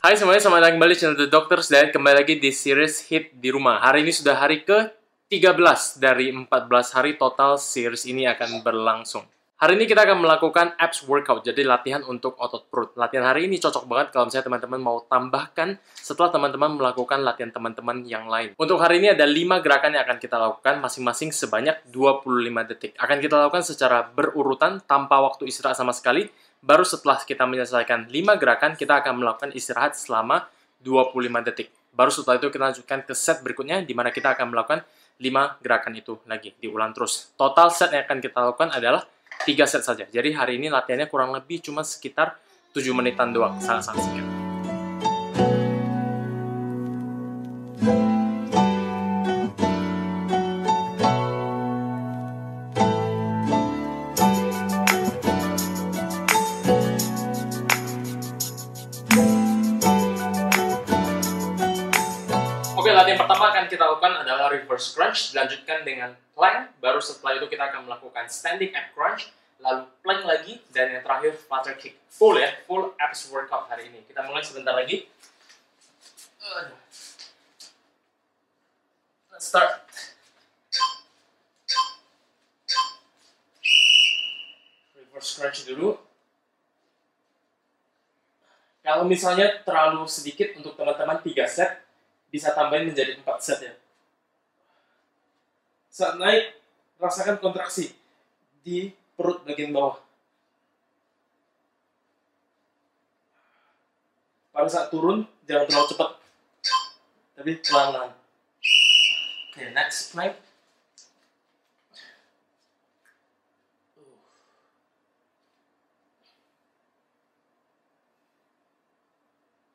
Hai semuanya, selamat datang kembali channel The Doctors dan kembali lagi di series Hit di Rumah. Hari ini sudah hari ke-13 dari 14 hari total series ini akan berlangsung. Hari ini kita akan melakukan abs workout, jadi latihan untuk otot perut. Latihan hari ini cocok banget kalau misalnya teman-teman mau tambahkan setelah teman-teman melakukan latihan teman-teman yang lain. Untuk hari ini ada 5 gerakan yang akan kita lakukan, masing-masing sebanyak 25 detik. Akan kita lakukan secara berurutan, tanpa waktu istirahat sama sekali. Baru setelah kita menyelesaikan 5 gerakan, kita akan melakukan istirahat selama 25 detik. Baru setelah itu kita lanjutkan ke set berikutnya, di mana kita akan melakukan 5 gerakan itu lagi, diulang terus. Total set yang akan kita lakukan adalah 3 set saja. Jadi hari ini latihannya kurang lebih cuma sekitar 7 menitan doang, sangat-sangat singkat. Reverse crunch, dilanjutkan dengan plank, baru setelah itu kita akan melakukan standing ab crunch, lalu plank lagi, dan yang terakhir flutter kick. Full ya, full abs workout hari ini. Kita mulai sebentar lagi. Let's start. Reverse crunch dulu. Kalau misalnya terlalu sedikit untuk teman-teman 3 set, bisa tambahin menjadi 4 set ya. Saat naik, rasakan kontraksi di perut bagian bawah. Pada saat turun, jangan terlalu cepat. Tapi pelan-pelan. Oke, next plank.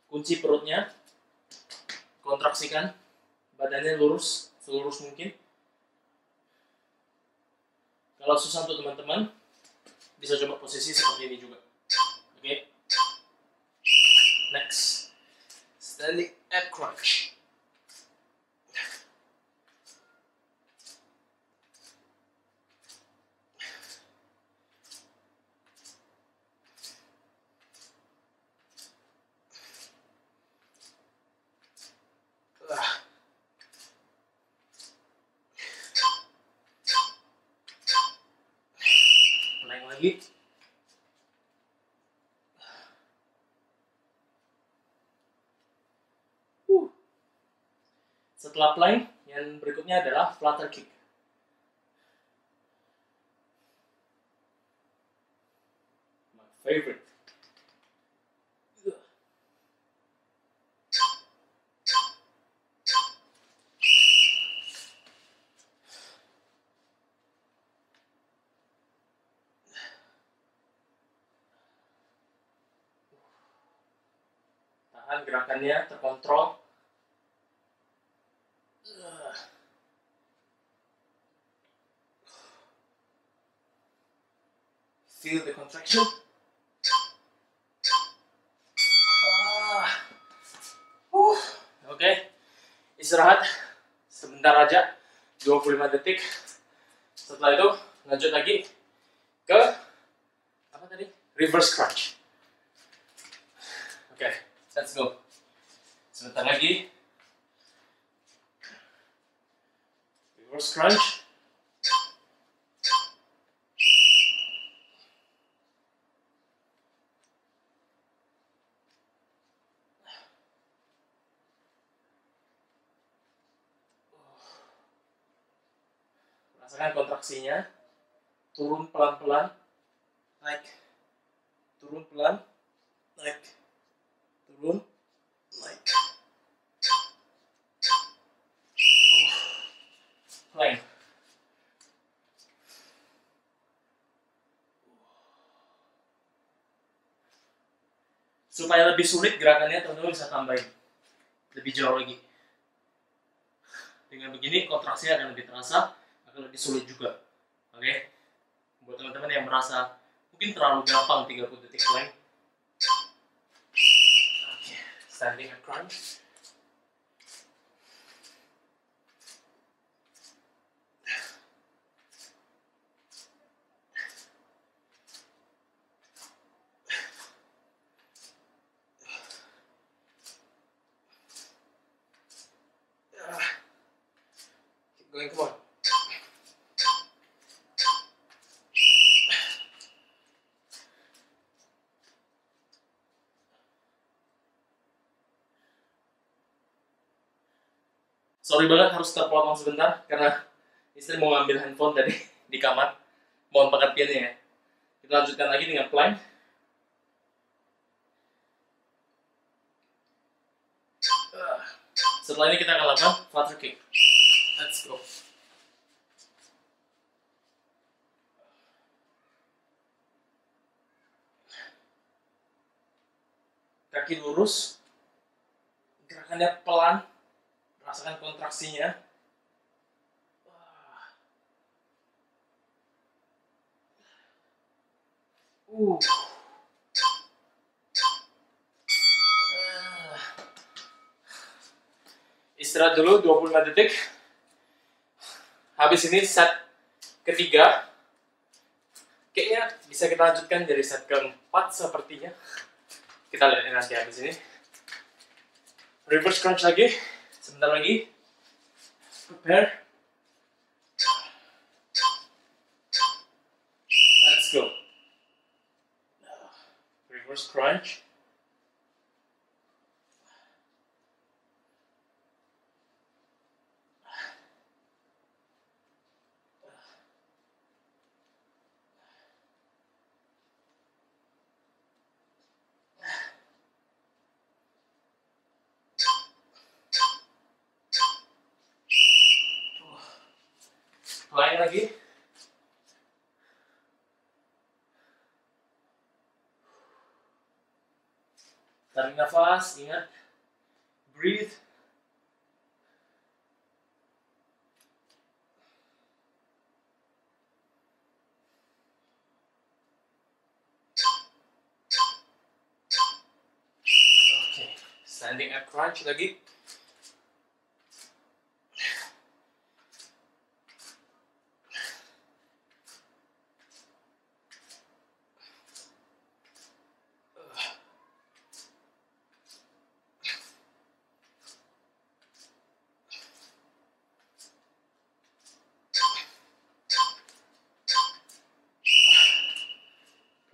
Kunci perutnya, kontraksikan badannya lurus selurus mungkin kalau susah untuk teman-teman bisa coba posisi seperti ini juga. Oke. Okay? next. Standing ab crunch Ah. Lagi. Setelah plank, yang berikutnya adalah flutter kick. My favorite. Tahan gerakannya terkontrol. Feel the contraction. Ah. Uh. Oke, istirahat sebentar aja, 25 detik. Setelah itu lanjut lagi ke apa tadi? Reverse crunch. Oke, let's go. Sebentar lagi. Reverse crunch. Rasakan kontraksinya. Turun pelan-pelan. Naik. Turun pelan. Naik turun naik plank supaya lebih sulit gerakannya teman-teman bisa tambahin. Lebih jauh lagi. Dengan begini kontraksinya akan lebih terasa akan lebih sulit juga. Oke? Buat teman-teman yang merasa mungkin terlalu gampang 30 detik plank standing and crunch. Sorry banget harus terpotong sebentar karena istri mau ngambil handphone tadi di kamar. Mohon pengertiannya ya. Kita lanjutkan lagi dengan plank. Setelah ini kita akan lakukan flutter kick. Let's go. Kaki lurus, gerakannya pelan, rasakan kontraksinya. Uh. Istirahat dulu 25 detik. Habis ini set ketiga. Kayaknya bisa kita lanjutkan dari set keempat sepertinya. Kita lihat nanti habis ini. Reverse crunch lagi. Sebentar lagi. Prepare. Let's go. Reverse crunch. Lain lagi. Tarik nafas, ingat. Breathe. Standing up crunch lagi.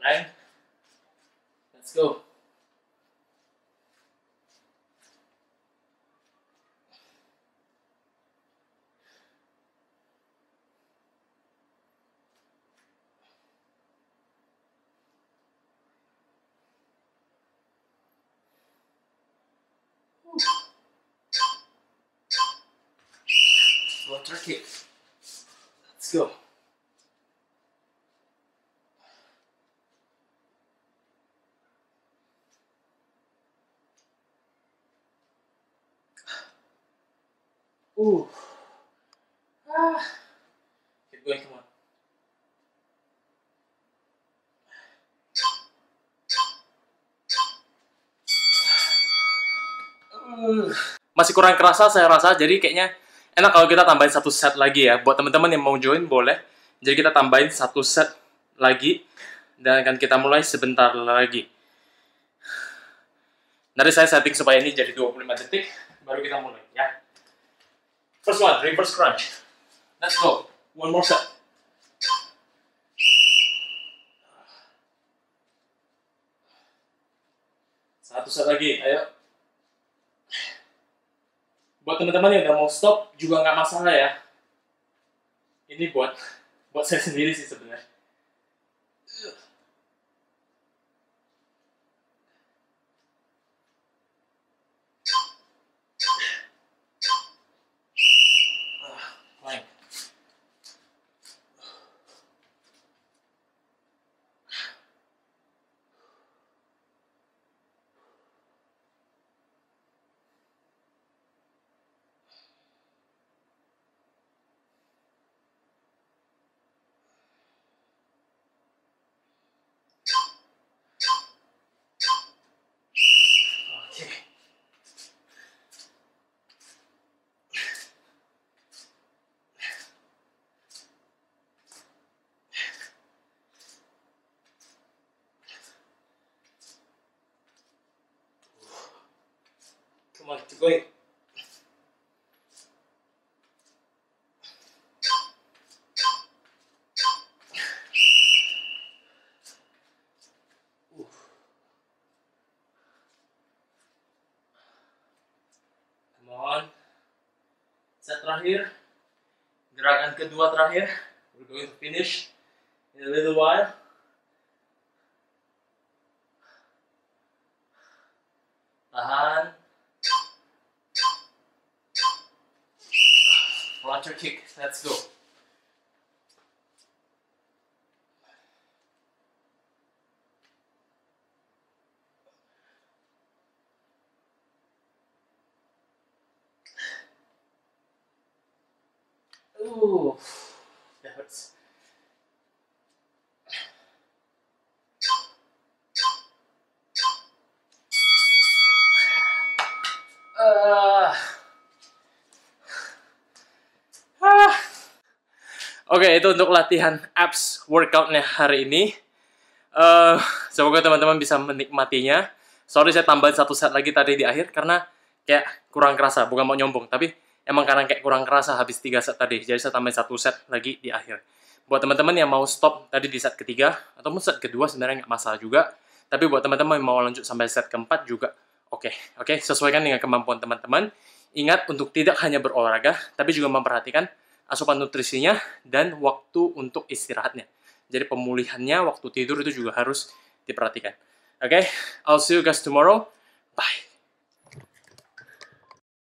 Right? Let's go. Water kick. Let's go. Ooh. Ah. Keep going, come on. Masih kurang kerasa saya rasa, jadi kayaknya enak kalau kita tambahin satu set lagi ya. Buat teman-teman yang mau join boleh. Jadi kita tambahin satu set lagi dan akan kita mulai sebentar lagi. Nanti saya setting supaya ini jadi 25 detik, baru kita mulai ya. First one, reverse crunch. Let's go. One more set. Satu set lagi, ayo. Buat teman-teman yang udah mau stop juga nggak masalah ya. Ini buat buat saya sendiri sih sebenarnya. Plank. Oke. Come on, on. terakhir. Gerakan kedua terakhir. We're going to finish in a little while. Tahan. Flutter kick. Let's go. Ooh, that hurts. Oke, itu untuk latihan abs workoutnya hari ini. Eh, semoga teman-teman bisa menikmatinya. Sorry saya tambahin satu set lagi tadi di akhir karena kayak kurang kerasa, bukan mau nyombong, tapi emang karena kayak kurang kerasa habis tiga set tadi. Jadi saya tambahin satu set lagi di akhir. Buat teman-teman yang mau stop tadi di set ketiga ataupun set kedua sebenarnya nggak masalah juga. Tapi buat teman-teman yang mau lanjut sampai set keempat juga oke. Oke, sesuaikan dengan kemampuan teman-teman. Ingat untuk tidak hanya berolahraga, tapi juga memperhatikan asupan nutrisinya dan waktu untuk istirahatnya. Jadi pemulihannya, waktu tidur itu juga harus diperhatikan. Oke, I'll see you guys tomorrow. Bye.